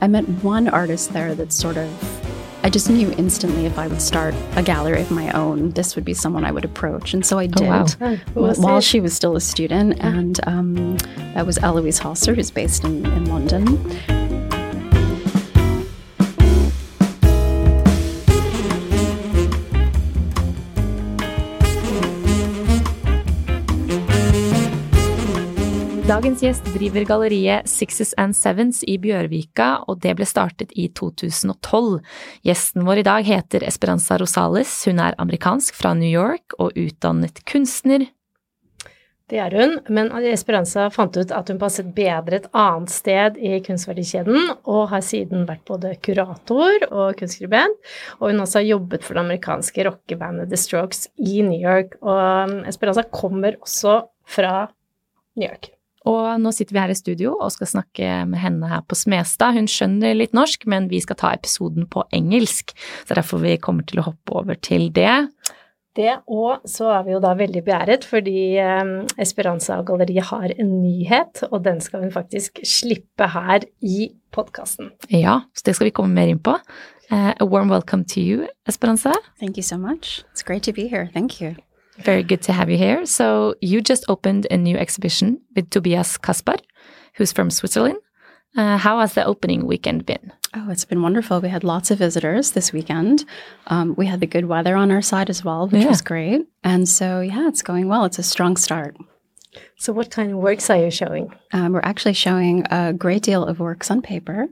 I met one artist there that sort of I just knew instantly if I would start a gallery of my own, this would be someone I would approach. And so I did wow. while, while she was still a student. And um, that was Eloise Hawser, who's based in, in London. Dagens gjest driver galleriet Sixes and Sevens i Bjørvika, og det ble startet i 2012. Gjesten vår i dag heter Esperanza Rosales. Hun er amerikansk fra New York og utdannet kunstner. Det er hun, men Esperanza fant ut at hun passet bedre et annet sted i kunstverdikjeden, og har siden vært både kurator og kunstskribent. Og hun også har jobbet for det amerikanske rockebandet The Strokes i New York. Og Esperanza kommer også fra New York. Og nå sitter vi her i studio og skal snakke med henne her på Smestad. Hun skjønner litt norsk, men vi skal ta episoden på engelsk, så derfor vi kommer til å hoppe over til det. Det, og så er vi jo da veldig beæret fordi um, Esperanza Galleri har en nyhet, og den skal hun faktisk slippe her i podkasten. Ja, så det skal vi komme mer inn på. Uh, a warm welcome to you, Esperanza. Thank you so much. It's great to be here. Thank you. Very good to have you here. So, you just opened a new exhibition with Tobias Kaspar, who's from Switzerland. Uh, how has the opening weekend been? Oh, it's been wonderful. We had lots of visitors this weekend. Um, we had the good weather on our side as well, which Yeah. was great. And so, yeah, it's going well. It's a strong start. So what kind of works are you showing? Um, we're actually showing a great deal of works on paper.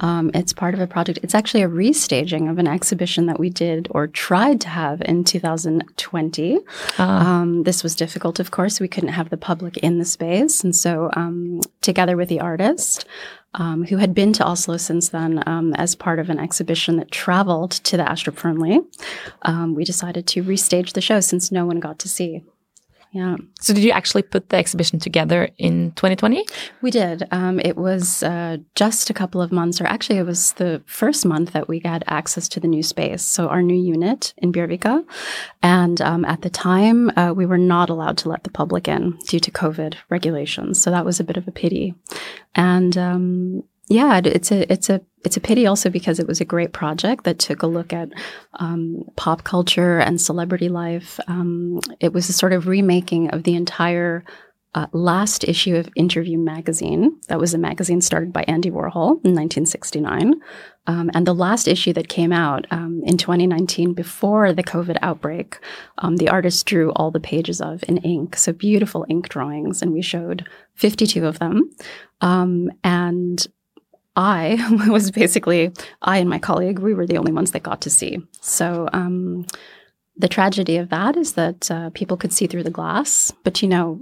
Um, it's part of a project. It's actually a restaging of an exhibition that we did or tried to have in 2020. Um, this was difficult, of course. We couldn't have the public in the space. And so, um, together with the artist, um, who had been to Oslo since then um, as part of an exhibition that traveled to the Astrup Fearnley, um, we decided to restage the show since no one got to see. Yeah. So, did you actually put the exhibition together in 2020? We did. Um, it was uh, just a couple of months, or actually, it was the first month that we had access to the new space. So, our new unit in Bjørvika. And um, at the time, uh, we were not allowed to let the public in due to COVID regulations. So, that was a bit of a pity. And um, yeah, it's a it's a it's a pity also because it was a great project that took a look at um, pop culture and celebrity life. Um, it was a sort of remaking of the entire uh, last issue of Interview magazine. That was a magazine started by Andy Warhol in 1969. Um, and the last issue that came out um, in 2019 before the COVID outbreak, um, the artist drew all the pages of in ink. So beautiful ink drawings. And we showed 52 of them. Um, and I was basically, I and my colleague, we were the only ones that got to see. So, um, the tragedy of that is that uh, people could see through the glass, but you know,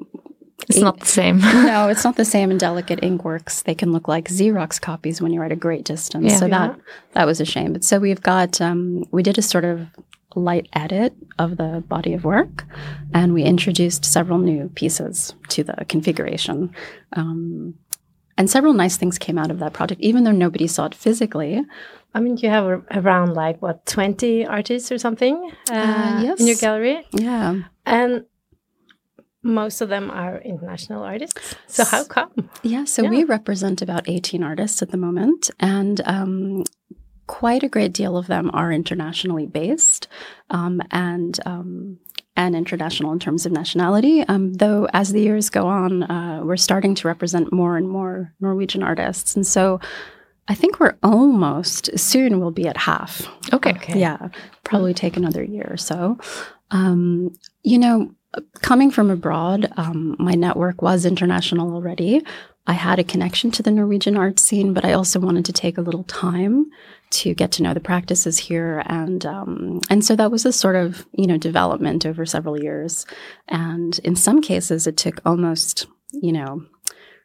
It's not the same. no, it's not the same in delicate ink works. They can look like Xerox copies when you're at a great distance. Yeah. so that that was a shame. But so we've got um, we did a sort of light edit of the body of work, and we introduced several new pieces to the configuration. Um, and several nice things came out of that project, even though nobody saw it physically. I mean, you have around like what twenty artists or something uh, yes. in your gallery, Yeah. and most of them are international artists. So how come? Yeah, so Yeah. we represent about 18 artists at the moment, and um, quite a great deal of them are internationally based um, and um, and international in terms of nationality. Um, though as the years go on, uh, we're starting to represent more and more Norwegian artists, and so I think we're almost soon. We'll be at half. Okay. Okay. Yeah, probably take another year or so. Um, you know, coming from abroad, um, my network was international already. I had a connection to the Norwegian art scene, but I also wanted to take a little time to get to know the practices here, and um, and so that was a sort of you know development over several years, and in some cases it took almost you know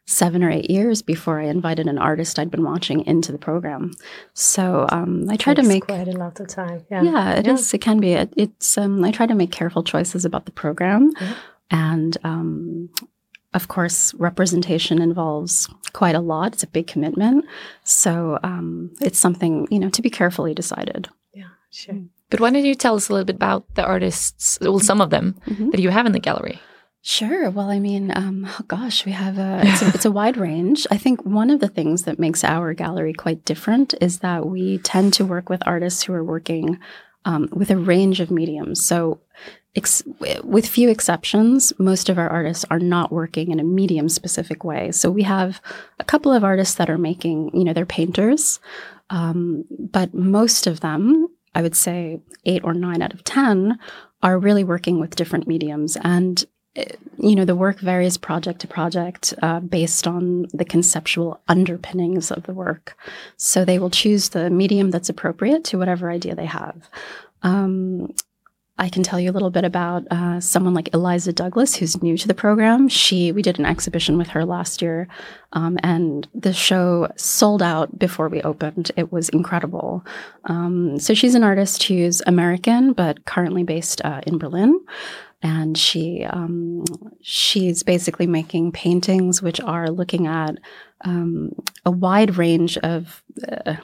seven or eight years before I invited an artist I'd been watching into the program. So um, I try to make quite a lot of time. Yeah, yeah, it Yeah. is. It can be. It, it's. Um, I try to make careful choices about the program, Yeah. and um, of course, representation involves quite a lot. It's a big commitment, so um, it's something you know to be carefully decided. Yeah, sure. But why don't you tell us a little bit about the artists, well, some of them Mhm. that you have in the gallery? Sure. Well, I mean, um, oh gosh, we have a it's, a it's a wide range. I think one of the things that makes our gallery quite different is that we tend to work with artists who are working um, with a range of mediums. So, ex- with few exceptions, most of our artists are not working in a medium specific way. So we have a couple of artists that are making, you know, they're painters, um, but most of them, I would say eight or nine out of ten, are really working with different mediums and you know, the work varies project to project uh, based on the conceptual underpinnings of the work. So they will choose the medium that's appropriate to whatever idea they have. Um, I can tell you a little bit about uh, someone like Eliza Douglas, who's new to the program. She, we did an exhibition with her last year, um, and the show sold out before we opened. It was incredible. Um, so she's an artist who's American, but currently based uh, in Berlin and she um, she's basically making paintings which are looking at um, a wide range of uh,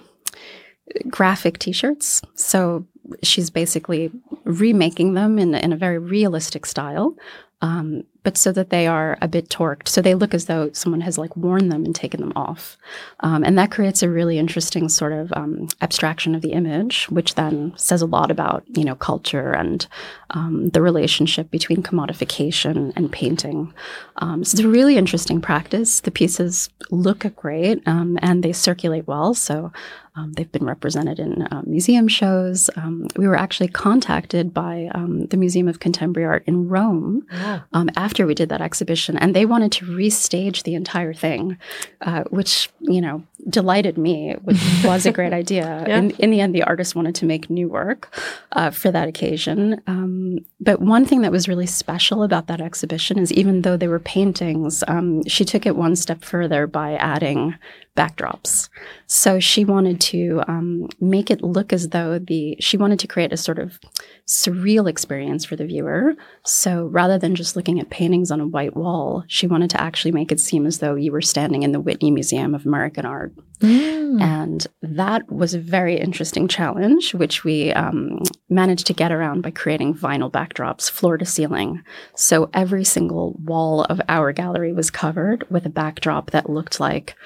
graphic T-shirts. So she's basically remaking them in, in a very realistic style, um, but so that they are a bit torqued. So they look as though someone has like worn them and taken them off, um, and that creates a really interesting sort of um, abstraction of the image, which then says a lot about you know culture and um, the relationship between commodification and painting. Um, so it's a really interesting practice. The pieces look great um, and they circulate well. So um, they've been represented in uh, museum shows. Um, we were actually contacted by um, the Museum of Contemporary Art in Rome um, after we did that exhibition, and they wanted to restage the entire thing, uh, which you know delighted me, which was a great idea. Yeah. in, in the end, the artist wanted to make new work uh, for that occasion. Um, but one thing that was really special about that exhibition is even though they were paintings, um, she took it one step further by adding backdrops. So she wanted to um, make it look as though the she wanted to create a sort of surreal experience for the viewer. So rather than just looking at paintings on a white wall, she wanted to actually make it seem as though you were standing in the Whitney Museum of American Art. Mm. And that was a very interesting challenge, which we um, managed to get around by creating vinyl backdrops, floor to ceiling. So every single wall of our gallery was covered with a backdrop that looked like.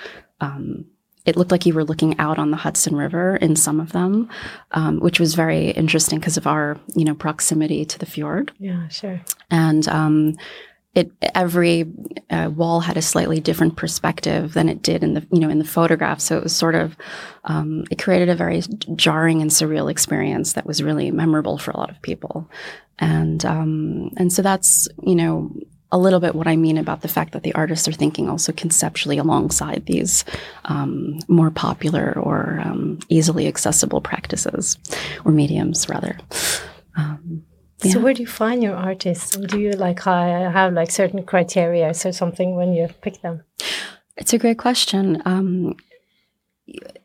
Um, it looked like you were looking out on the Hudson River in some of them, um, which was very interesting because of our, you know, proximity to the fjord Yeah, sure. and um, it every uh, wall had a slightly different perspective than it did in the you know in the photograph. So it was sort of um, it created a very jarring and surreal experience that was really memorable for a lot of people, and um, and so that's you know. A little bit what I mean about the fact that the artists are thinking also conceptually alongside these um, more popular or um, easily accessible practices or mediums, rather. Um, So where do you find your artists? Do you like have like certain criteria or something when you pick them? It's a great question. Um,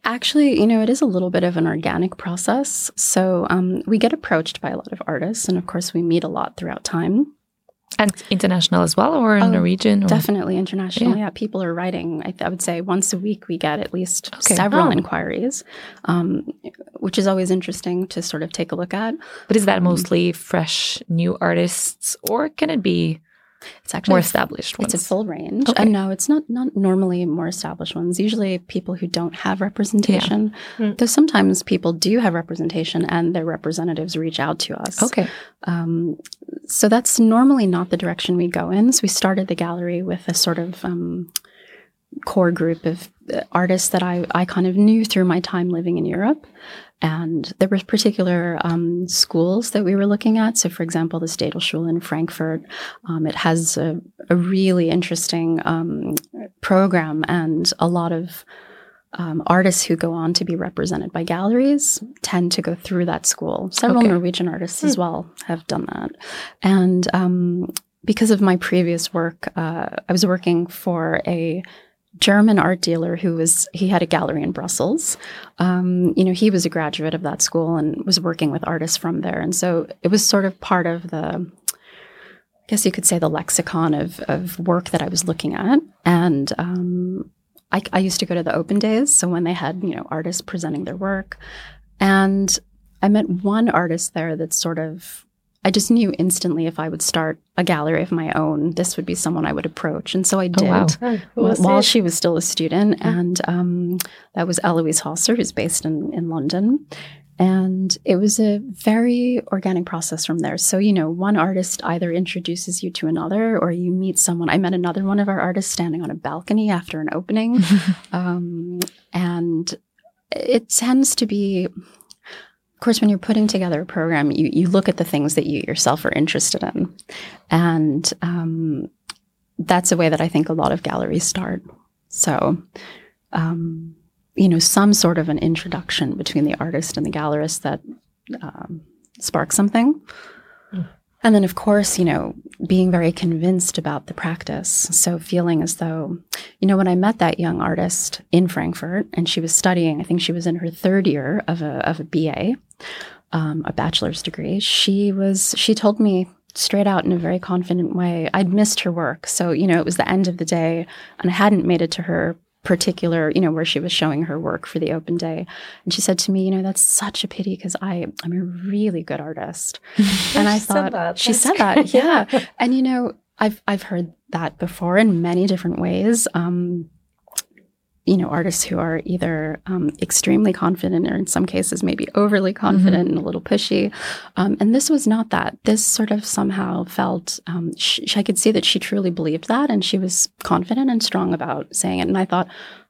actually, you know, it is a little bit of an organic process. So um, we get approached by a lot of artists, and of course, we meet a lot throughout time. And international as well, or Oh, Norwegian? Or? Definitely international. Yeah. Yeah. people are writing. I, I would say once a week we get at least Okay. several Oh. inquiries, um, which is always interesting to sort of take a look at. But is that Um, mostly fresh new artists, or can it be It's actually more established ones? It's a full range. Okay. And no, it's not not normally more established ones. Usually people who don't have representation. Mm. Though sometimes people do have representation and their representatives reach out to us. Okay. Um, so that's normally not the direction we go in. So we started the gallery with a sort of um, core group of uh, artists that I, I kind of knew through my time living in Europe. And there were particular um, schools that we were looking at. So, for example, the Städelschule in Frankfurt, um, it has a, a really interesting um, program and a lot of um, artists who go on to be represented by galleries tend to go through that school. Several Okay. Norwegian artists as well have done that. And um, because of my previous work, uh, I was working for a German art dealer who was he had a gallery in Brussels. Um, you know, he was a graduate of that school and was working with artists from there, and so it was sort of part of the, I guess you could say, the lexicon of of work that I was looking at. And um, I, I used to go to the open days, so when they had you know artists presenting their work, and I met one artist there that sort of I just knew instantly if I would start a gallery of my own, this would be someone I would approach. And so I did wow. Oh, while she was still a student. And um, that was Eloise Hawser, who's based in, in London. And it was a very organic process from there. So, you know, one artist either introduces you to another or you meet someone. I met another one of our artists standing on a balcony after an opening. um, and it tends to be of course, when you're putting together a program, you, you look at the things that you yourself are interested in. And um, that's a way that I think a lot of galleries start. So, um, you know, some sort of an introduction between the artist and the gallerist that um, sparks something. Mm. And then, of course, you know, being very convinced about the practice. So feeling as though, you know, when I met that young artist in Frankfurt and she was studying, I think she was in her third year of a, of a BA, um, a bachelor's degree, she was, she told me straight out in a very confident way, I'd missed her work. So, you know, it was the end of the day and I hadn't made it to her particular, you know, where she was showing her work for the open day. And she said to me, you know, that's such a pity because I I'm a really good artist. and I thought said she said that. Yeah. and you know, I've I've heard that before in many different ways. Um, you know, artists who are either um, extremely confident or in some cases maybe overly confident mm-hmm. and a little pushy. Um, and this was not that. This sort of somehow felt, um, sh- I could see that she truly believed that and she was confident and strong about saying it. And I thought,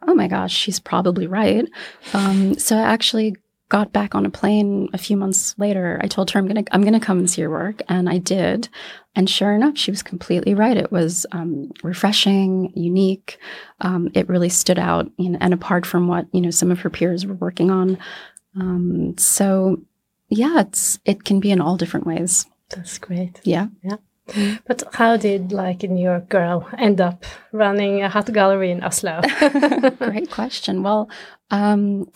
oh my gosh, she's probably right. Um, so I actually got back on a plane a few months later. I told her I'm gonna I'm gonna come and see your work, and I did. And sure enough, she was completely right. It was um, refreshing, unique. Um, it really stood out, you know, and apart from what you know some of her peers were working on. Um, so, yeah, it's it can be in all different ways. That's great. Yeah, yeah. But how did like a New York girl end up running a hot gallery in Oslo? Great question. Well, um,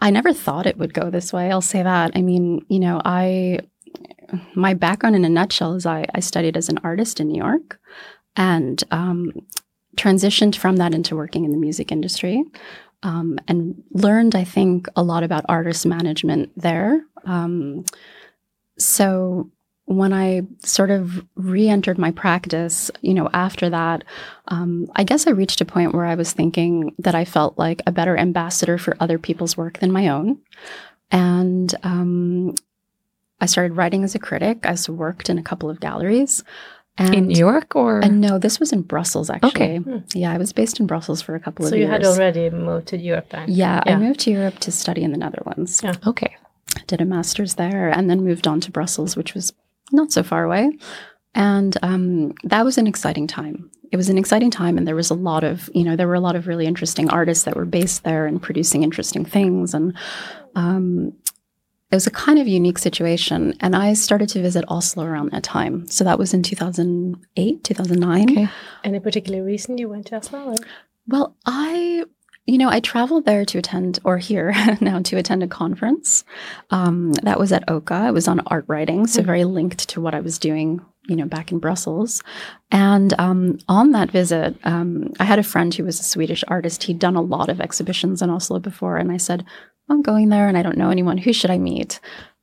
I never thought it would go this way. I'll say that. I mean, you know, I my background in a nutshell is I, I studied as an artist in New York and um, transitioned from that into working in the music industry um, and learned, I think, a lot about artist management there. Um, so when I sort of re-entered my practice, you know, after that, um, I guess I reached a point where I was thinking that I felt like a better ambassador for other people's work than my own, and um, I started writing as a critic. I worked in a couple of galleries. And, in New York, or no, this was in Brussels actually. Okay. Yeah, I was based in Brussels for a couple so of years. So you had already moved to Europe then? Yeah, yeah, I moved to Europe to study in the Netherlands. Yeah. Okay. Did a master's there, and then moved on to Brussels, which was not so far away. And um, that was an exciting time. It was an exciting time, and there was a lot of, you know, there were a lot of really interesting artists that were based there and producing interesting things. And um, it was a kind of unique situation. And I started to visit Oslo around that time. So that was in 2008, 2009. Okay. Any particular reason you went to Oslo? Or? Well, I you know, I traveled there to attend, or here now to attend a conference. Um, that was at OCA. It was on art writing, so mm-hmm. very linked to what I was doing, you know, back in Brussels. And um, on that visit, um, I had a friend who was a Swedish artist. He'd done a lot of exhibitions in Oslo before, and I said, I'm going there and I don't know anyone. Who should I meet?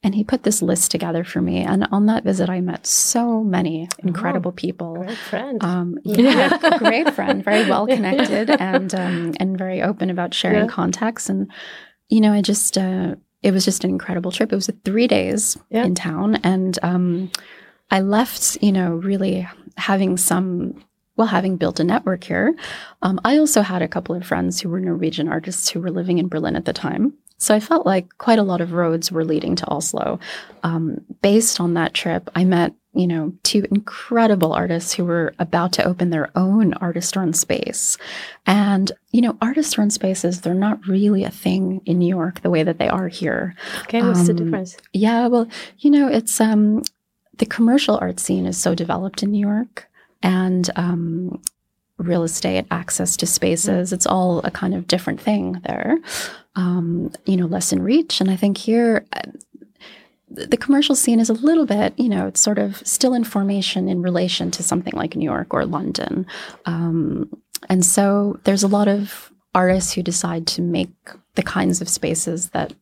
And he put this list together for me. And on that visit, I met so many incredible oh, people. Great friend. Um, yeah, great friend, very well connected and um, and very open about sharing yeah. contacts. And you know, I just uh, it was just an incredible trip. It was three days yeah. in town, and um, I left. You know, really having some well, having built a network here, um, I also had a couple of friends who were Norwegian artists who were living in Berlin at the time. So I felt like quite a lot of roads were leading to Oslo. Um, based on that trip, I met, you know, two incredible artists who were about to open their own artist run space. And, you know, artist run spaces, they're not really a thing in New York the way that they are here. Okay, what's um, the difference? Yeah, well, you know, it's um the commercial art scene is so developed in New York, and um, real estate, access to spaces, it's all a kind of different thing there. Um, you know, less in reach, and I think here. Uh, the commercial scene is a little bit, you know, it's sort of still in formation in relation to something like New York or London. Um, and so there's a lot of artists who decide to make the kinds of spaces that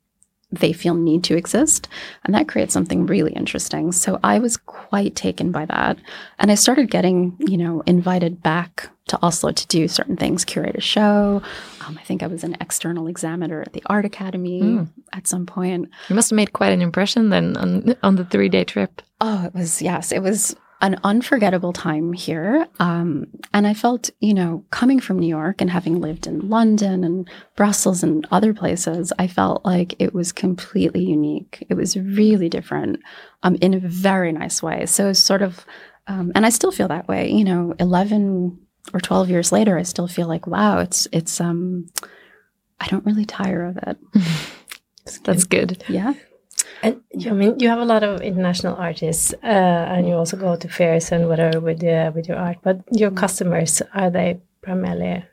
they feel need to exist. And that creates something really interesting. So I was quite taken by that. And I started getting, you know, invited back to Oslo to do certain things, curate a show. Um, I think I was an external examiner at the Art Academy mm. at some point. You must have made quite an impression then on, on the three day trip. Oh, it was, yes, it was an unforgettable time here. Um, and I felt, you know, coming from New York and having lived in London and Brussels and other places, I felt like it was completely unique. It was really different um, in a very nice way. So, sort of, um, and I still feel that way, you know, 11 or 12 years later, I still feel like, wow, it's, it's, um, I don't really tire of it. That's good. Yeah. And I mean, you have a lot of international artists, uh, and you also go to fairs and whatever with your with your art. But your mm. customers are they primarily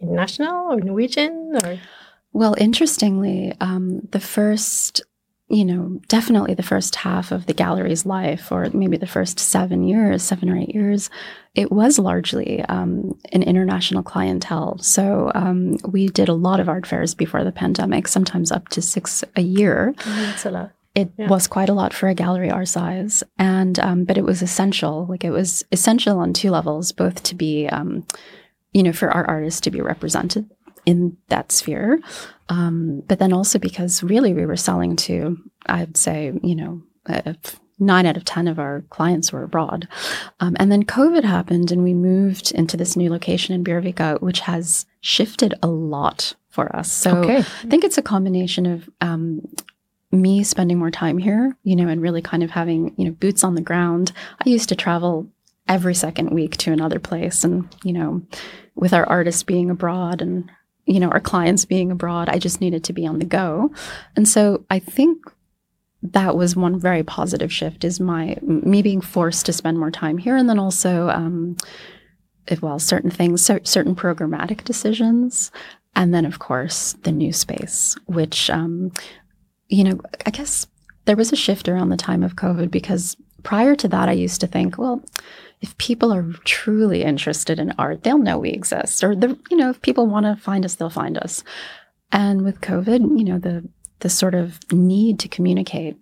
international or Norwegian or? Well, interestingly, um, the first, you know, definitely the first half of the gallery's life, or maybe the first seven years, seven or eight years, it was largely um, an international clientele. So um, we did a lot of art fairs before the pandemic, sometimes up to six a year. Oh, that's a lot. It yeah. was quite a lot for a gallery our size, and um, but it was essential. Like it was essential on two levels, both to be, um, you know, for our artists to be represented in that sphere, um, but then also because really we were selling to, I'd say, you know, uh, nine out of 10 of our clients were abroad. Um, and then COVID happened and we moved into this new location in Bjørvika, which has shifted a lot for us. So okay. I think it's a combination of um, me spending more time here, you know, and really kind of having, you know, boots on the ground. I used to travel every second week to another place and, you know, with our artists being abroad and you know, our clients being abroad, I just needed to be on the go. And so I think that was one very positive shift is my me being forced to spend more time here and then also um, well certain things certain programmatic decisions and then of course the new space which um, you know i guess there was a shift around the time of covid because prior to that i used to think well if people are truly interested in art they'll know we exist or the you know if people want to find us they'll find us and with covid you know the the sort of need to communicate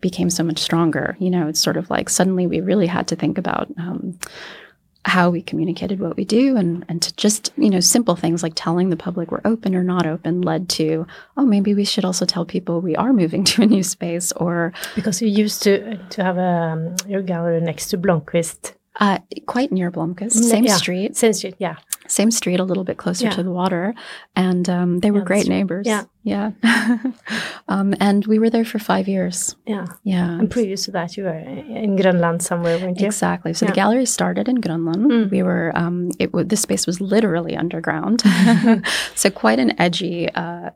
became so much stronger. You know, it's sort of like suddenly we really had to think about um, how we communicated what we do and, and to just, you know, simple things like telling the public we're open or not open led to, oh, maybe we should also tell people we are moving to a new space or. Because you used to to have a, um, your gallery next to Blomkvist. Uh, quite near Blomkvist, same yeah. street. Same street, yeah same street, a little bit closer yeah. to the water, and um, they were yeah, great neighbors. Yeah, yeah. um, and we were there for five years. Yeah, yeah. And previous to that, you were in Grönland somewhere, weren't you? Exactly. So the gallery started in Grönland. Mm. We were. Um, it this space was literally underground, so quite an edgy. Uh,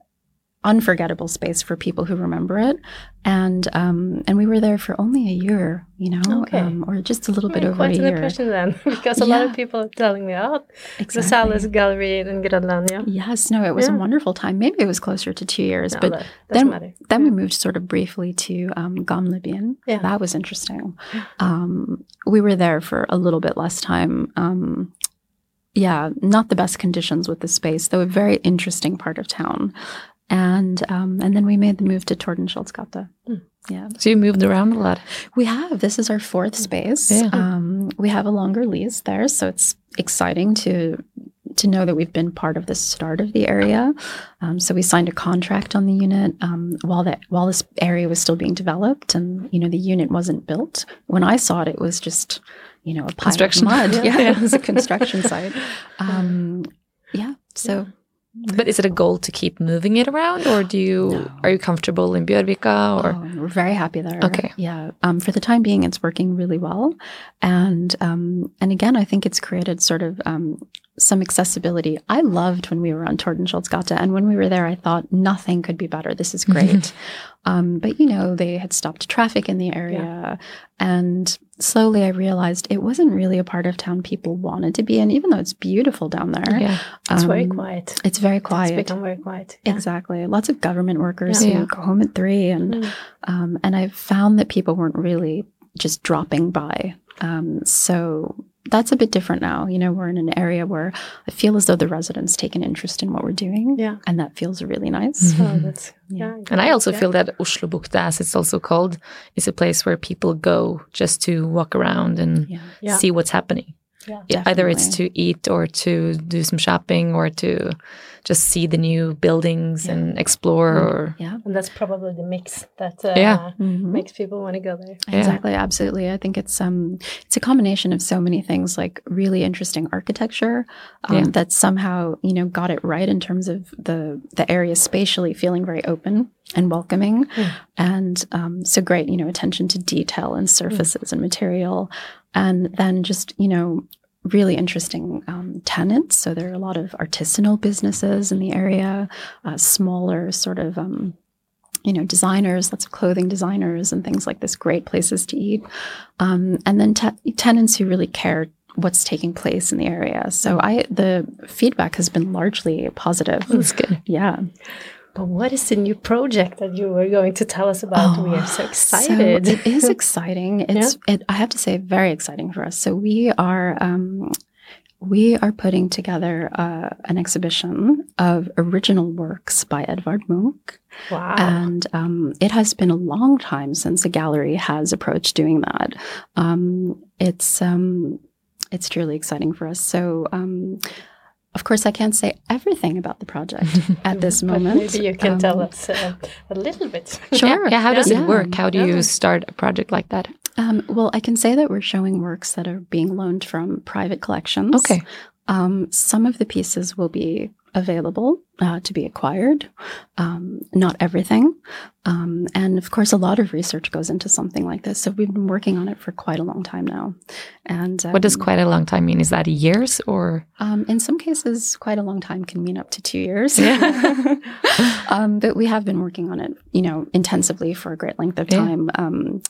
unforgettable space for people who remember it. And um, and we were there for only a year, you know, okay. um, or just a little bit over quite a an year. impression then, because a yeah. lot of people are telling me, oh, exactly. the Gallery in Grönland, yeah. Yes, no, it was yeah. a wonderful time. Maybe it was closer to two years, no, but then matter. then yeah. we moved sort of briefly to um, Gamlebyen. Yeah, that was interesting. Um, we were there for a little bit less time. Um, yeah, not the best conditions with the space, though a very interesting part of town and um, and then we made the move to Tordenskjoldsgata. Mm. Yeah. So you moved around a lot. We have. This is our fourth space. Yeah. Um, we have a longer lease there, so it's exciting to to know that we've been part of the start of the area. Um, so we signed a contract on the unit um, while that while this area was still being developed, and you know the unit wasn't built. When I saw it, it was just you know a pile construction of mud. yeah. yeah, it was a construction site. Um, yeah. So. But is it a goal to keep moving it around, or do you no. are you comfortable in Bjørvika? Or oh, we're very happy there. Okay, yeah. Um, for the time being, it's working really well, and um, and again, I think it's created sort of um, some accessibility. I loved when we were on Tordenskjoldsgata, and when we were there, I thought nothing could be better. This is great. um, but you know, they had stopped traffic in the area, and slowly I realized it wasn't really a part of town people wanted to be in, even though it's beautiful down there. Yeah. It's very Um, quiet. It's very It's quiet. become very quiet. Yeah. Exactly. Lots of government workers Yeah. who go home at three, and Mm. um, and I found that people weren't really just dropping by. Um, so that's a bit different now. You know, we're in an area where I feel as though the residents take an interest in what we're doing, Yeah. and that feels really nice. Mhm. Oh, that's Yeah. yeah. And I also yeah. feel that Oslo Bukta, as it's also called, is a place where people go just to walk around and Yeah, Yeah. see what's happening. Yeah. Yeah, Either it's to eat or to do some shopping or to just see the new buildings Yeah. and explore or yeah, And that's probably the mix that uh, Yeah. Mhm. makes people want to go there. Yeah. Exactly, absolutely. I think it's um it's a combination of so many things like really interesting architecture um, Yeah. that somehow you know got it right in terms of the the area spatially feeling very open and welcoming, Mm. and um, so great you know attention to detail and surfaces and material, and then just you know really interesting um, tenants. So there are a lot of artisanal businesses in the area, uh, smaller sort of. Um, you know, designers, lots of clothing designers and things like this, great places to eat. Um, and then te- tenants who really care what's taking place in the area. So I, the feedback has been largely positive. that's good. Yeah. But what is the new project that you were going to tell us about? we are so excited. So it is exciting. It's, it, I have to say, very exciting for us. So we are, um, we are putting together uh, an exhibition of original works by Edvard Munch. wow. And um, it has been a long time since a gallery has approached doing that. Um, it's um, it's truly exciting for us. So, um, of course, I can't say everything about the project at this moment. maybe you can tell Um, us uh, a little bit. Sure. Yeah, yeah, how does Yeah. it work? How do you start a project like that? Um, well, I can say that we're showing works that are being loaned from private collections. Okay. Um, some of the pieces will be available uh, to be acquired, um, not everything. Um, and of course, a lot of research goes into something like this. So we've been working on it for quite a long time now. And What does um, quite a long time mean? Is that years or? um, in some cases, quite a long time can mean up to two years. Yeah. um, but we have been working on it, you know, intensively for a great length of Yeah. time. Um,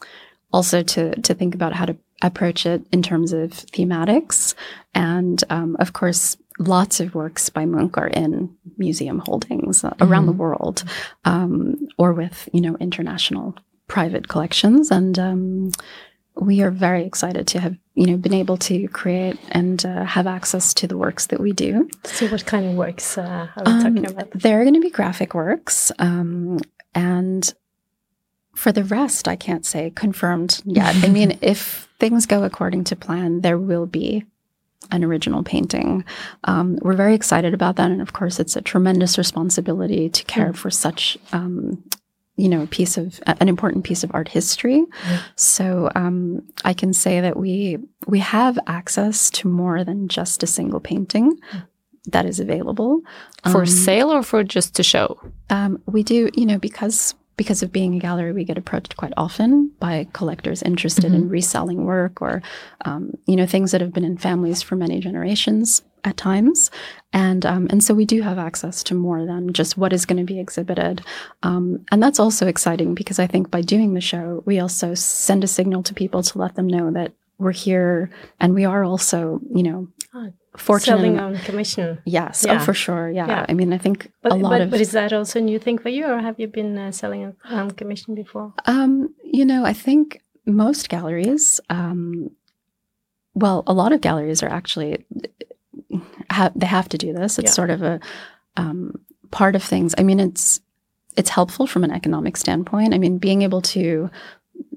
also to to think about how to approach it in terms of thematics, and um, of course, lots of works by Munch are in museum holdings uh, around the world, um, or with you know international private collections, and um, we are very excited to have you know been able to create and uh, have access to the works that we do. So, what kind of works uh, are we Um, talking about? They're going to be graphic works, um, and for the rest, I can't say confirmed yet. I mean, if things go according to plan, there will be an original painting. Um, we're very excited about that, and of course, it's a tremendous responsibility to care for such. Um, you know, a piece of an important piece of art history. So um, I can say that we we have access to more than just a single painting that is available For Um, sale or for just to show? um, we do, you know, because because of being a gallery, we get approached quite often by collectors interested in reselling work or, um, you know, things that have been in families for many generations at times, and um, and so we do have access to more than just what is going to be exhibited, um, and that's also exciting because I think by doing the show, we also send a signal to people to let them know that we're here and we are also, you know, fortunate. Selling on commission. Yes, Yeah. oh, for sure. Yeah. Yeah. I mean, I think But, a lot but, of. but is that also a new thing for you, or have you been uh, selling on, on commission before? Um, you know, I think most galleries, um, well, a lot of galleries are actually have they have to do this. It's Yeah. sort of a um, part of things. I mean, it's it's helpful from an economic standpoint. I mean, being able to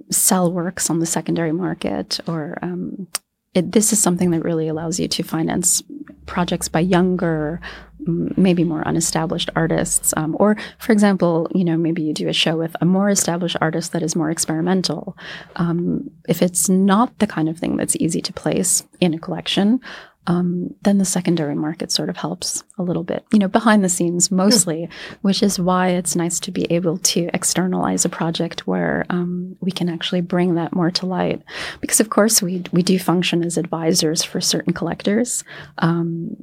sell works on the secondary market or um, it, this is something that really allows you to finance projects by younger, maybe more unestablished artists. Um, or, for example, you know, maybe you do a show with a more established artist that is more experimental. Um, if it's not the kind of thing that's easy to place in a collection, um, then the secondary market sort of helps a little bit, you know, behind the scenes mostly, which is why it's nice to be able to externalize a project where um, we can actually bring that more to light. Because of course we we do function as advisors for certain collectors. Um,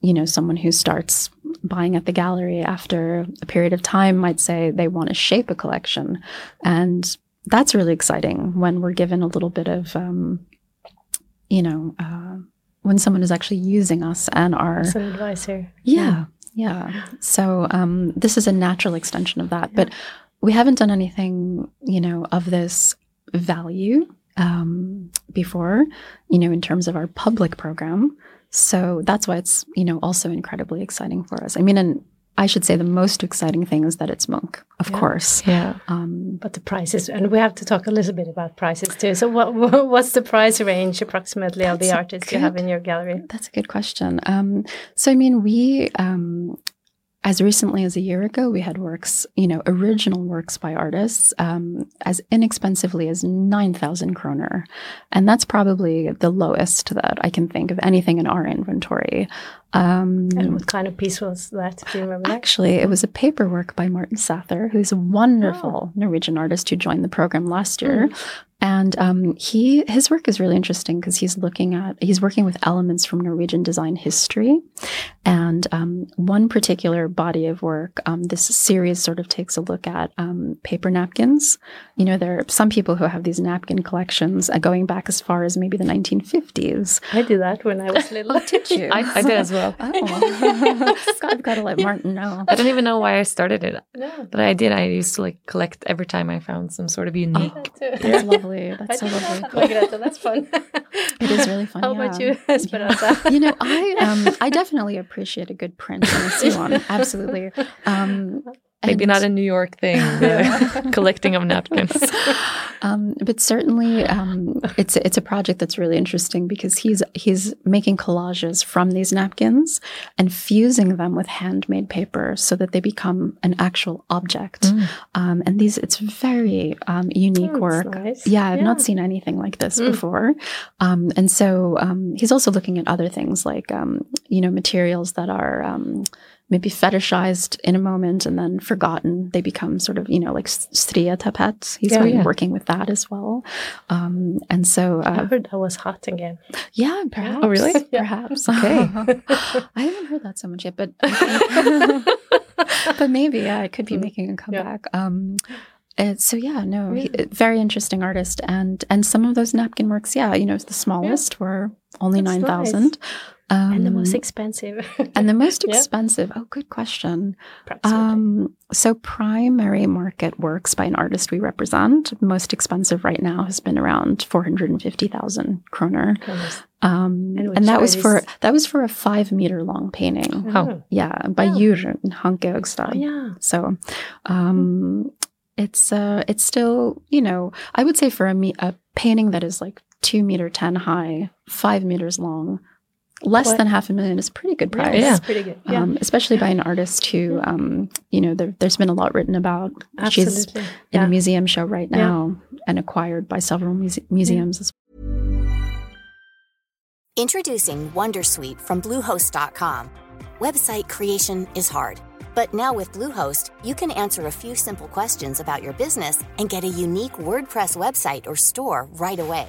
you know, someone who starts buying at the gallery after a period of time might say they want to shape a collection, and that's really exciting when we're given a little bit of, um, you know, uh, when someone is actually using us and our As an advisor. yeah, yeah. So um, this is a natural extension of that, but we haven't done anything, you know, of this value um, before, you know, in terms of our public program. So that's why it's, you know, also incredibly exciting for us. I mean, and I should say the most exciting thing is that it's Munch, of Yeah. course. Yeah. Um, But the prices, and we have to talk a little bit about prices too. So, what what- what's the price range approximately of the artists you have in your gallery? That's a good question. Um, so, I mean, we, um, as recently as a year ago, we had works, you know, original works by artists um, as inexpensively as 9,000 kroner. And that's probably the lowest that I can think of anything in our inventory. Um, And what kind of piece was that? Do you remember that? Actually, it was a paperwork by Martin Sæther, who's a wonderful Norwegian artist who joined the program last year. And um, he his work is really interesting because he's looking at he's working with elements from Norwegian design history, and um, one particular body of work, um, this series sort of takes a look at um, paper napkins. You know, there are some people who have these napkin collections uh, going back as far as maybe the 1950s. I did that when I was little. Did you? I, I did as well. Oh, God, I've got to let Martin know. I don't even know why I started it, no, but I did. I used to like collect every time I found some sort of unique. that too. That's lovely. I That's so lovely. that, Margrethe. That's fun. It is really fun. How about you, Esperanza? You know, I um I definitely appreciate a good print when I see one. Absolutely. Um Maybe and- not a New York thing, the collecting of napkins. um, but certainly, um, it's it's a project that's really interesting because he's he's making collages from these napkins and fusing them with handmade paper so that they become an actual object. Mm. Um, and these, it's very um, unique That's work. nice. Yeah, I've not seen anything like this Mm. before. Um, and so um, he's also looking at other things like, um, you know, materials that are um, maybe fetishized in a moment and then forgotten. They become sort of, you know, like stria tapet. He's Yeah, been yeah. working with that as well. Um, and so, I uh, heard that was hot again. yeah, perhaps. Oh, really? Yeah. Perhaps. Okay. I haven't heard that so much yet, but but maybe yeah, it could be Mm. making a comeback. Um, uh, so yeah, no, he, very interesting artist, and and some of those napkin works, yeah, you know, the smallest were only That's nine nice. Thousand, um, and the most expensive. and the most Yeah. expensive. Oh, good question. Um, so primary market works by an artist we represent. Most expensive right now has been around four hundred and fifty thousand kroner. Um, And and, that was for these? that was for a five meter long painting. Oh. Yeah, by Wow. Jurgen Hanke Ogstad. Oh, yeah. So, um, it's uh, it's still you know I would say for a me- a painting that is like two meter ten high, five meters long, less What? than half a million is a pretty good price. Yeah. that's pretty good. Yeah, Um, especially by an artist who, um, you know, there, there's been a lot written about. She's absolutely. in a museum show right Yeah. now and acquired by several muse- museums as Introducing Wondersuite from Bluehost.com. Website creation is hard, but now with Bluehost, you can answer a few simple questions about your business and get a unique WordPress website or store right away.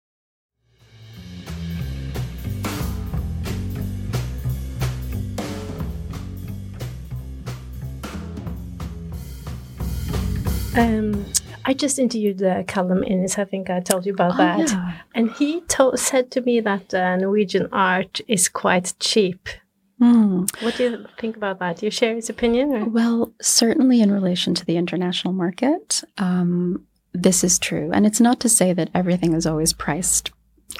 Um, I just interviewed uh, Callum Innes. I think I told you about Oh, that. yeah. And he to- said to me that uh, Norwegian art is quite cheap. Hmm. What do you think about that? Do you share his opinion? Or? Well, certainly in relation to the international market, um, this is true. And it's not to say that everything is always priced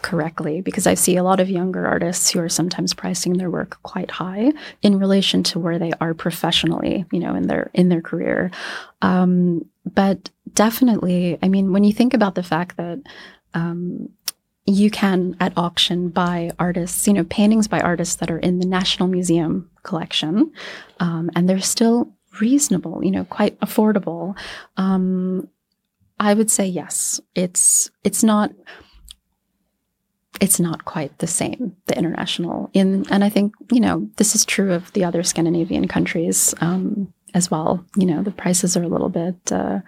correctly, because I see a lot of younger artists who are sometimes pricing their work quite high in relation to where they are professionally, you know, in their in their career. Um, but definitely, I mean, when you think about the fact that um, you can at auction buy artists, you know, paintings by artists that are in the National Museum collection, um, and they're still reasonable, you know, quite affordable. Um, I would say yes. It's it's not it's not quite the same the international in and I think you know this is true of the other Scandinavian countries um, as well. You know, the prices are a little bit. Uh,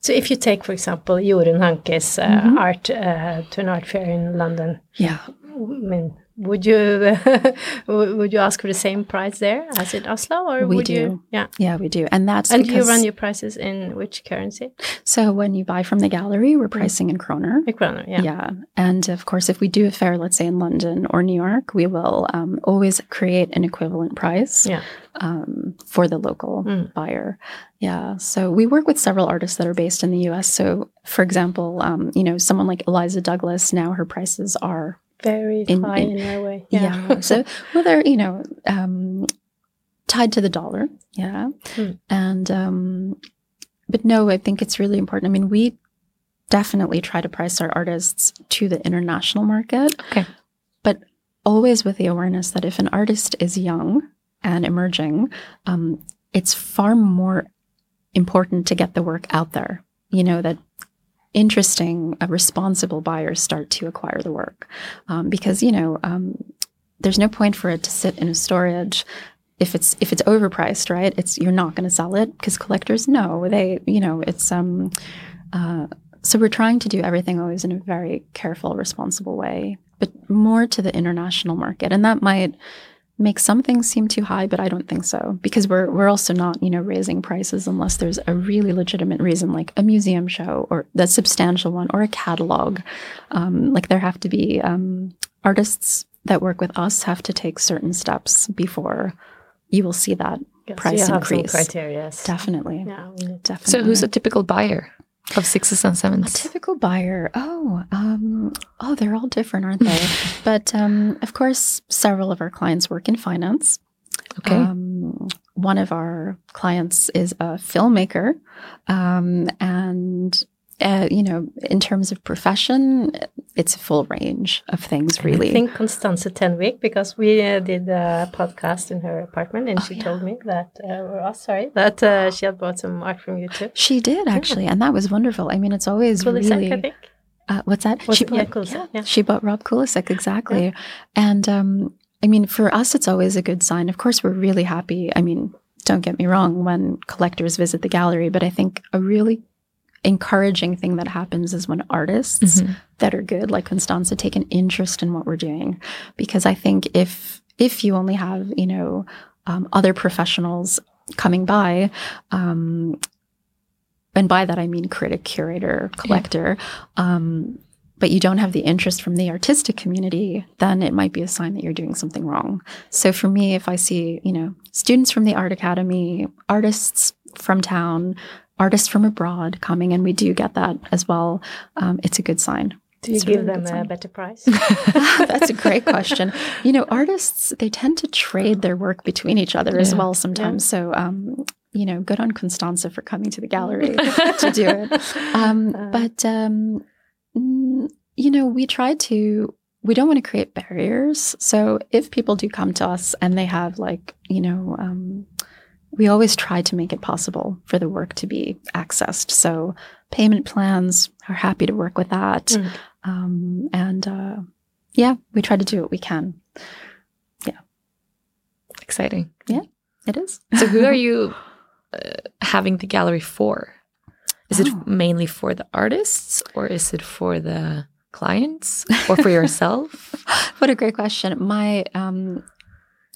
so if you take, for example, Jorunn Hanke's uh, mm -hmm. art uh, to an art fair in London, yeah, I mean, would you would you ask for the same price there as in Oslo, or we would do? You, yeah, yeah, we do, and that's and you run your prices in which currency? So when you buy from the gallery, we're mm. pricing in kroner. In kroner, yeah, yeah, and of course, if we do a fair, let's say in London or New York, we will um, always create an equivalent price. Yeah. Um, for the local mm. buyer. Yeah. So we work with several artists that are based in the US. So, for example, um, you know, someone like Eliza Douglas, now her prices are very in, high in, in Norway. Yeah. yeah. so well, they're you know um, tied to the dollar. Yeah. Hmm. And um, but no, I think it's really important. I mean, we definitely try to price our artists to the international market. Okay. But always with the awareness that if an artist is young and emerging, um, it's far more important to get the work out there. You know that interesting, uh, responsible buyers start to acquire the work um, because you know um, there's no point for it to sit in a storage if it's if it's overpriced, right? It's you're not going to sell it because collectors know they you know it's um. Uh, so we're trying to do everything always in a very careful, responsible way, but more to the international market, and that might make some things seem too high, but I don't think so because we're we're also not you know raising prices unless there's a really legitimate reason, like a museum show or the substantial one or a catalog. Um, like there have to be um, artists that work with us have to take certain steps before you will see that yes, price increase. criteria. Definitely. Yeah, definitely. So who's a typical buyer? Of sixes and sevens? A typical buyer. Oh, um, oh, they're all different, aren't they? but um, of course, several of our clients work in finance. Okay. Um, one of our clients is a filmmaker, um, and uh, you know, in terms of profession, it's a full range of things, really. I think Constanze Tenwick, because we uh, did a podcast in her apartment, and oh, she yeah. told me that, uh, or oh, sorry, that uh, she had bought some art from you too. She did actually, yeah. and that was wonderful. I mean, it's always Kulisek, really. I think. Uh, what's that? Was she it? bought, yeah, yeah, She bought Rob Kulisek exactly, and um, I mean, for us, it's always a good sign. Of course, we're really happy. I mean, don't get me wrong when collectors visit the gallery, but I think a really encouraging thing that happens is when artists mm-hmm. that are good, like Constanza, take an interest in what we're doing. Because I think if if you only have, you know, um, other professionals coming by, um, and by that I mean critic, curator, collector, yeah. um, but you don't have the interest from the artistic community, then it might be a sign that you're doing something wrong. So for me, if I see, you know, students from the art academy, artists from town, artists from abroad coming, and we do get that as well. Um, it's a good sign. Do you it's give really them a better price? That's a great question. You know, artists they tend to trade their work between each other yeah. as well sometimes. Yeah. So, um, you know, good on Constanza for coming to the gallery to do it. Um, uh, but um, you know, we try to. We don't want to create barriers. So if people do come to us and they have like, you know, um, we always try to make it possible for the work to be accessed. So payment plans are happy to work with that. Mm. Um, and uh, yeah, we try to do what we can. Yeah. Exciting. Yeah, it is. so who are you uh, having the gallery for? Is oh. it mainly for the artists or is it for the clients or for yourself? what a great question. My um,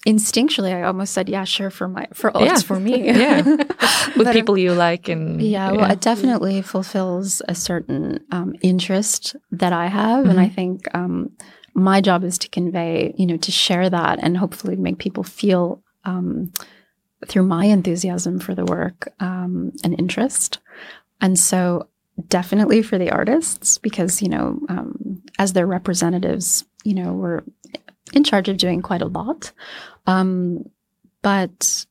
instinctually I almost said, yeah, sure, for my for yeah. it's for me. yeah. With people you like and Yeah, well it definitely fulfills a certain um, interest that I have. Mm-hmm. And I mm-hmm. think um, my job is to convey, you know, to share that and hopefully make people feel um, through my enthusiasm for the work um, an interest. And so definitely for the artists because you know um, as their representatives you know we're in charge of doing quite a lot um, but,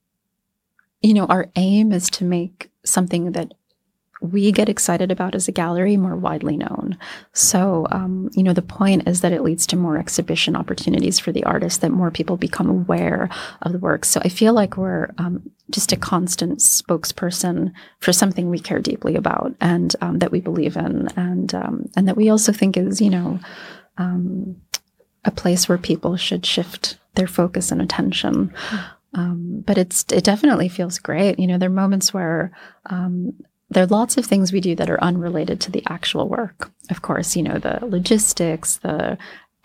you know, our aim is to make something that we get excited about as a gallery more widely known. So, um, you know, the point is that it leads to more exhibition opportunities for the artist, that more people become aware of the work. So I feel like we're um, just a constant spokesperson for something we care deeply about and um, that we believe in, and um, and that we also think is, you know, um, a place where people should shift their focus and attention. Um, but it's it definitely feels great. You know, there are moments where um, there are lots of things we do that are unrelated to the actual work. Of course, you know, the logistics, the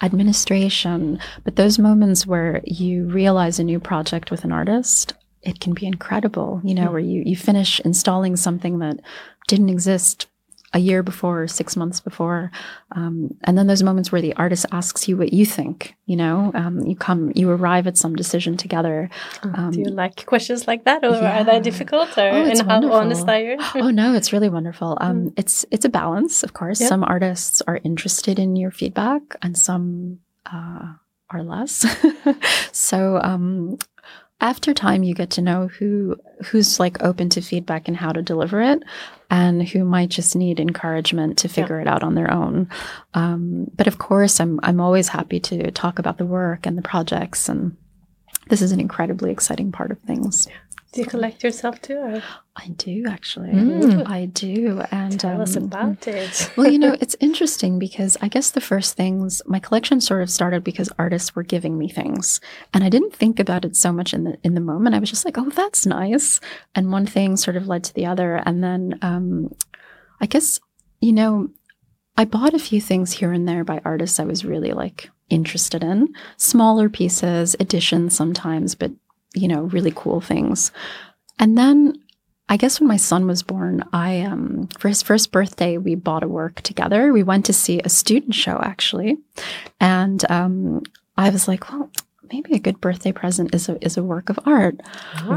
administration, but those moments where you realize a new project with an artist, it can be incredible, you know, mm-hmm. where you, you finish installing something that didn't exist a year before or six months before. Um, and then those moments where the artist asks you what you think, you know, um, you come, you arrive at some decision together. Oh, um, Do you like questions like that or yeah. are they difficult or oh, and how honest are you? oh no, it's really wonderful. Um, mm. It's, it's a balance, of course. Yep. Some artists are interested in your feedback and some, uh, are less. so, um, after time you get to know who who's like open to feedback and how to deliver it and who might just need encouragement to figure yeah. it out on their own. Um, but of course i'm i'm always happy to talk about the work and the projects and this is an incredibly exciting part of things do you collect yourself too? Or? I do actually. Mm. I do. And tell um, us about it. well, you know, it's interesting because I guess the first things my collection sort of started because artists were giving me things, and I didn't think about it so much in the in the moment. I was just like, oh, that's nice, and one thing sort of led to the other, and then um, I guess you know, I bought a few things here and there by artists I was really like interested in, smaller pieces, editions sometimes, but you know, really cool things. And then I guess when my son was born, I um for his first birthday we bought a work together. We went to see a student show actually. And um I was like, well, maybe a good birthday present is a is a work of art.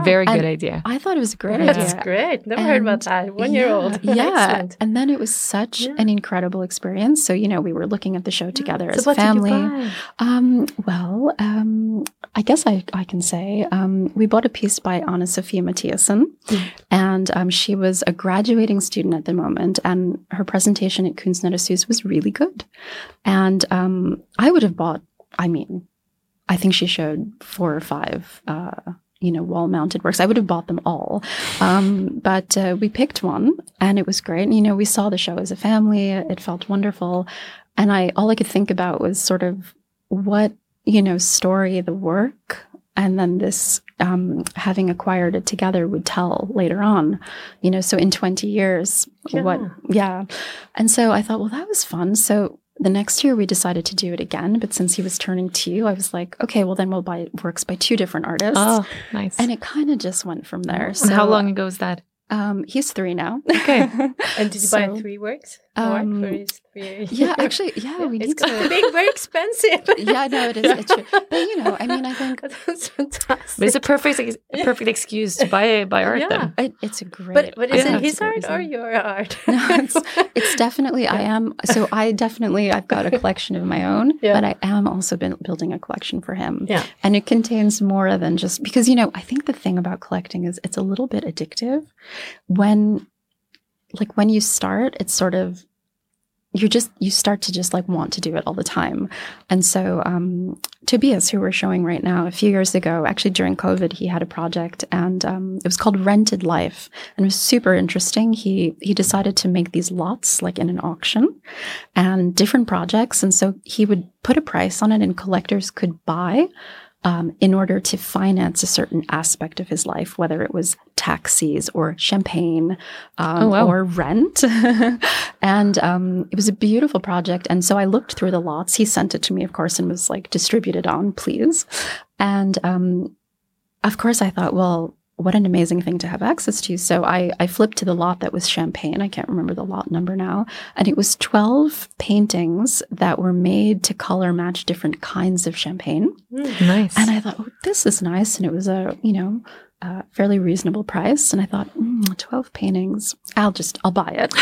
Very good idea. I thought it was a great That's idea. That's great. Never and heard about that. One year old. yeah. and then it was such yeah. an incredible experience. So, you know, we were looking at the show together yeah. as so a family. Um, well, um, I guess I, I can say um, we bought a piece by Anna Sophia Mathiasen, mm. and um, she was a graduating student at the moment, and her presentation at Kunstnerhuset was really good. And um, I would have bought, I mean, I think she showed four or five, uh, you know, wall mounted works. I would have bought them all. Um, but uh, we picked one and it was great. And, you know, we saw the show as a family. It felt wonderful. And I, all I could think about was sort of what, you know, story the work and then this um, having acquired it together would tell later on you know so in 20 years yeah. what yeah and so i thought well that was fun so the next year we decided to do it again, but since he was turning two, I was like, okay, well then we'll buy works by two different artists. Oh, nice. And it kind of just went from there. So, how long ago was that? Um, he's three now. Okay. and did you so, buy three works? Um, yeah, actually, yeah, we need to. Big, very expensive. yeah, no, it is. It's true. But you know, I mean, I think that's fantastic. But it's a perfect, a perfect excuse to buy buy art. Yeah, then. It, it's a great. But, but is yeah, it his art reason. or your art? no, it's, it's definitely. Yeah. I am. So I definitely I've got a collection of my own, yeah. but I am also been building a collection for him. Yeah, and it contains more than just because you know I think the thing about collecting is it's a little bit addictive when like when you start it's sort of you're just you start to just like want to do it all the time. And so um, tobias who we're showing right now a few years ago actually during covid he had a project and um, it was called rented life. And it was super interesting. He he decided to make these lots like in an auction and different projects. And so he would put a price on it and collectors could buy um, in order to finance a certain aspect of his life, whether it was taxis or champagne um, oh, wow. or rent. and um, it was a beautiful project. And so I looked through the lots. He sent it to me, of course, and was like, distributed on, please. And um, of course, I thought, well, what an amazing thing to have access to. So I, I flipped to the lot that was champagne. I can't remember the lot number now. And it was 12 paintings that were made to color match different kinds of champagne. Mm, nice. And I thought, oh, this is nice. And it was a, you know, a fairly reasonable price. And I thought, mm, 12 paintings, I'll just, I'll buy it.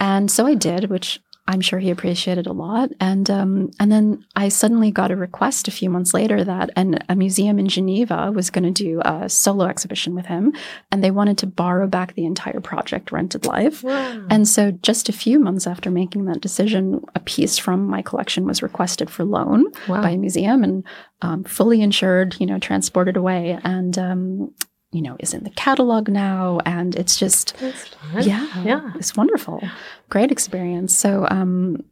and so I did, which I'm sure he appreciated a lot. And um, and then I suddenly got a request a few months later that an, a museum in Geneva was going to do a solo exhibition with him, and they wanted to borrow back the entire project, Rented Life. Wow. And so, just a few months after making that decision, a piece from my collection was requested for loan Wow. by a museum and um, fully insured, you know, transported away, and um, you know, is in the catalog now, and it's just yeah, Yeah. it's wonderful, great experience. So, um,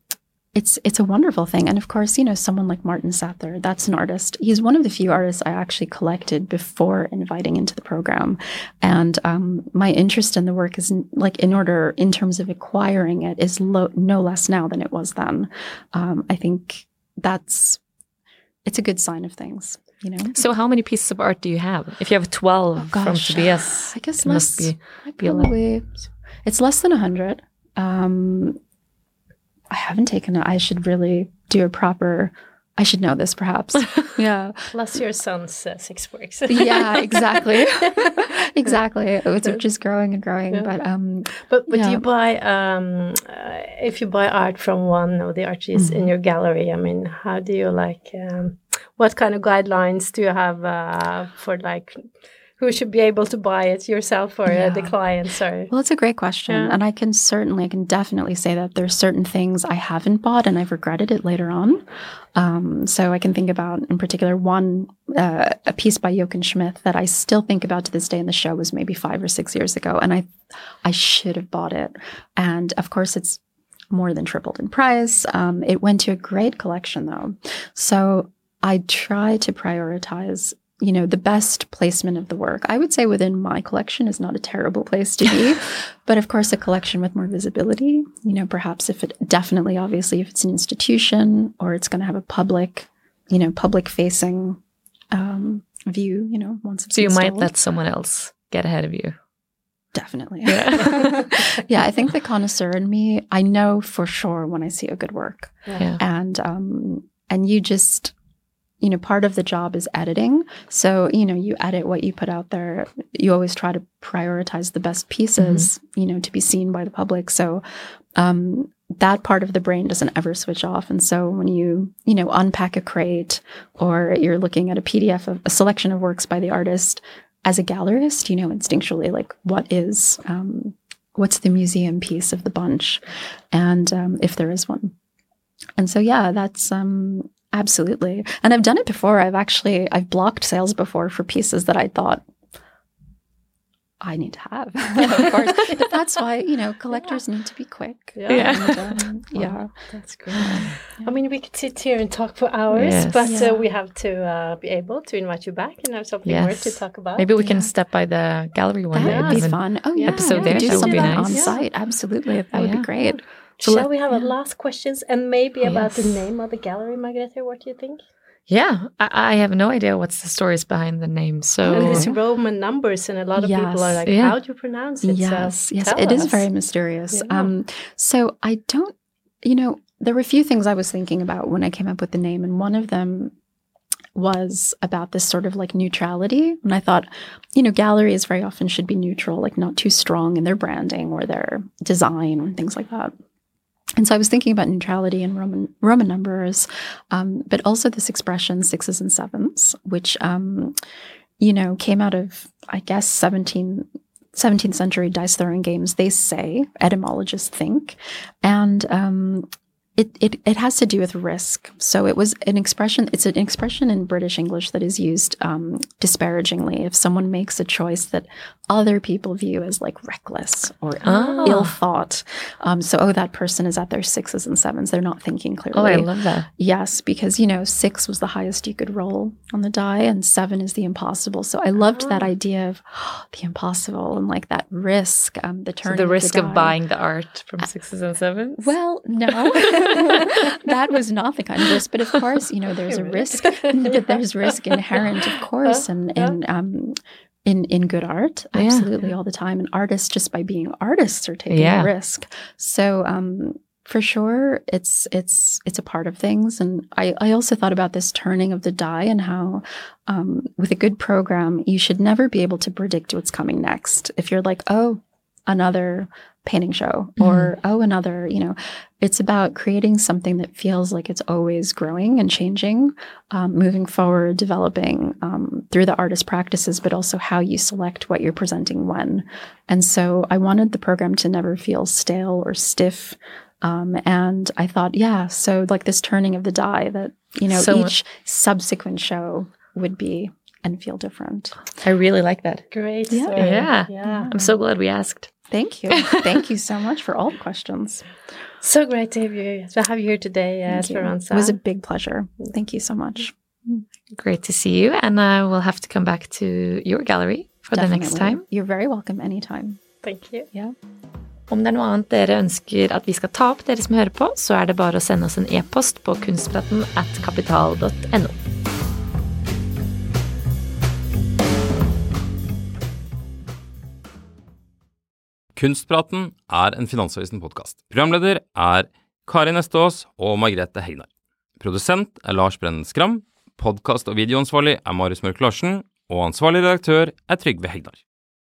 it's it's a wonderful thing, and of course, you know, someone like Martin Sæther, that's an artist. He's one of the few artists I actually collected before inviting into the program, and um, my interest in the work is like in order in terms of acquiring it is lo- no less now than it was then. Um, I think that's it's a good sign of things, you know. So how many pieces of art do you have? If you have 12 from Oh, Gosh, Tobias, I guess it must less. be be a lot. probably it's less than a hundred. Um, I haven't taken it. I should really do a proper. I should know this, perhaps. yeah, Plus your son's uh, six works. yeah, exactly, exactly. It's just growing and growing. Yeah. But um, But but Yeah. you buy um uh, if you buy art from one of the artists Mm-hmm. in your gallery. I mean, how do you like? Um, what kind of guidelines do you have uh, for like who should be able to buy it yourself or uh, the Yeah. clients or? Well, it's a great question. Yeah. And I can certainly, I can definitely say that there's certain things I haven't bought and I've regretted it later on. Um, so I can think about, in particular, one, uh, a piece by Jochen Schmidt that I still think about to this day in the show was maybe five or six years ago. And I, I should have bought it. And of course, it's more than tripled in price. Um, it went to a great collection though. So I try to prioritize you know the best placement of the work i would say within my collection is not a terrible place to be but of course a collection with more visibility you know perhaps if it definitely obviously if it's an institution or it's going to have a public you know public facing um, view you know once it's So you might let someone else get ahead of you. definitely Yeah. yeah i think the connoisseur in me i know for sure when i see a good work Yeah. and um and you just you know part of the job is editing. So you know you edit what you put out there. You always try to prioritize the best pieces you know to be seen by the public. So um that part of the brain doesn't ever switch off. And so when you you know unpack a crate or you're looking at a pdf of a selection of works by the artist as a gallerist you know instinctually like what is um what's the museum piece of the bunch? And um, if there is one. And so yeah that's um absolutely and i've done it before i've actually i've blocked sales before for pieces that i thought i need to have of course but that's why you know collectors need to be quick Yeah. And, um, yeah That's great. I mean, we could sit here and talk for hours, Yes. but Yeah. uh, we have to uh, be able to invite you back and have something more to talk about. Maybe we can step by the gallery one that day. would be fun oh yeah, episode yeah, there, do that would be something nice. on Yeah. site absolutely that would be great So Shall let- we have a last questions and maybe about the name of the gallery, Margrethe? What do you think? Yeah, I, I have no idea what's the stories behind the name. So And it's Roman numbers, and a lot of people are like, Yeah. "How do you pronounce it?" So Yes, yes, tell it is very mysterious. Yeah. Um, so I don't, you know, there were a few things I was thinking about when I came up with the name, and one of them was about this sort of like neutrality. And I thought, you know, galleries very often should be neutral, like not too strong in their branding or their design and things like that. And so I was thinking about neutrality in Roman Roman numbers, um, but also this expression sixes and sevens, which um, you know came out of I guess 17, 17th century dice throwing games. They say etymologists think, and um, it, it it has to do with risk. So it was an expression. It's an expression in British English that is used um, disparagingly if someone makes a choice that other people view as like reckless or Ah. ill thought. Um, so oh, that person is at their sixes and sevens. They're not thinking clearly. oh, I love that. Yes, because you know, six was the highest you could roll on the die, and seven is the impossible. So I loved that Ah. idea of the impossible and like that risk, um, the So turn. the risk of buying the art from sixes and sevens. Well, no, that was not the kind of risk. But of course, you know, there's a risk, but there's risk inherent, of course, in in um, in in good art, Yeah. absolutely all the time. And artists, just by being artists, are taking Yeah. a risk. So um, for sure, it's it's it's a part of things. And I I also thought about this turning of the die and how um, with a good program, you should never be able to predict what's coming next. If you're like, oh, another painting show or oh another you know it's about creating something that feels like it's always growing and changing um, moving forward developing um, through the artist practices but also how you select what you're presenting when and so i wanted the program to never feel stale or stiff um, and i thought yeah so like this turning of the die that you know So- each subsequent show would be and feel different I really like that. Great Yeah. Yeah. Yeah. I'm so glad we asked. Thank you thank you so much for all the questions So great to have you, to have you here today, uh. Esperanza. It was a big pleasure. Thank you so much. Great to see you, and uh, we'll have to come back to your gallery for the next time. You're very welcome anytime. Thank you. Yeah. Om det er noe annet dere ønsker at vi skal ta opp, dere som hører på, så er det bare å sende oss en e-post på kunstpraten at kapital.no. Kunstpraten er en Finansavisen-podkast. Programleder er Kari Nestås og Margrethe Hegnar. Produsent er Lars Brennen Skram. Podkast- og videoansvarlig er Marius Mørk Larsen. Og ansvarlig redaktør er Trygve Hegnar.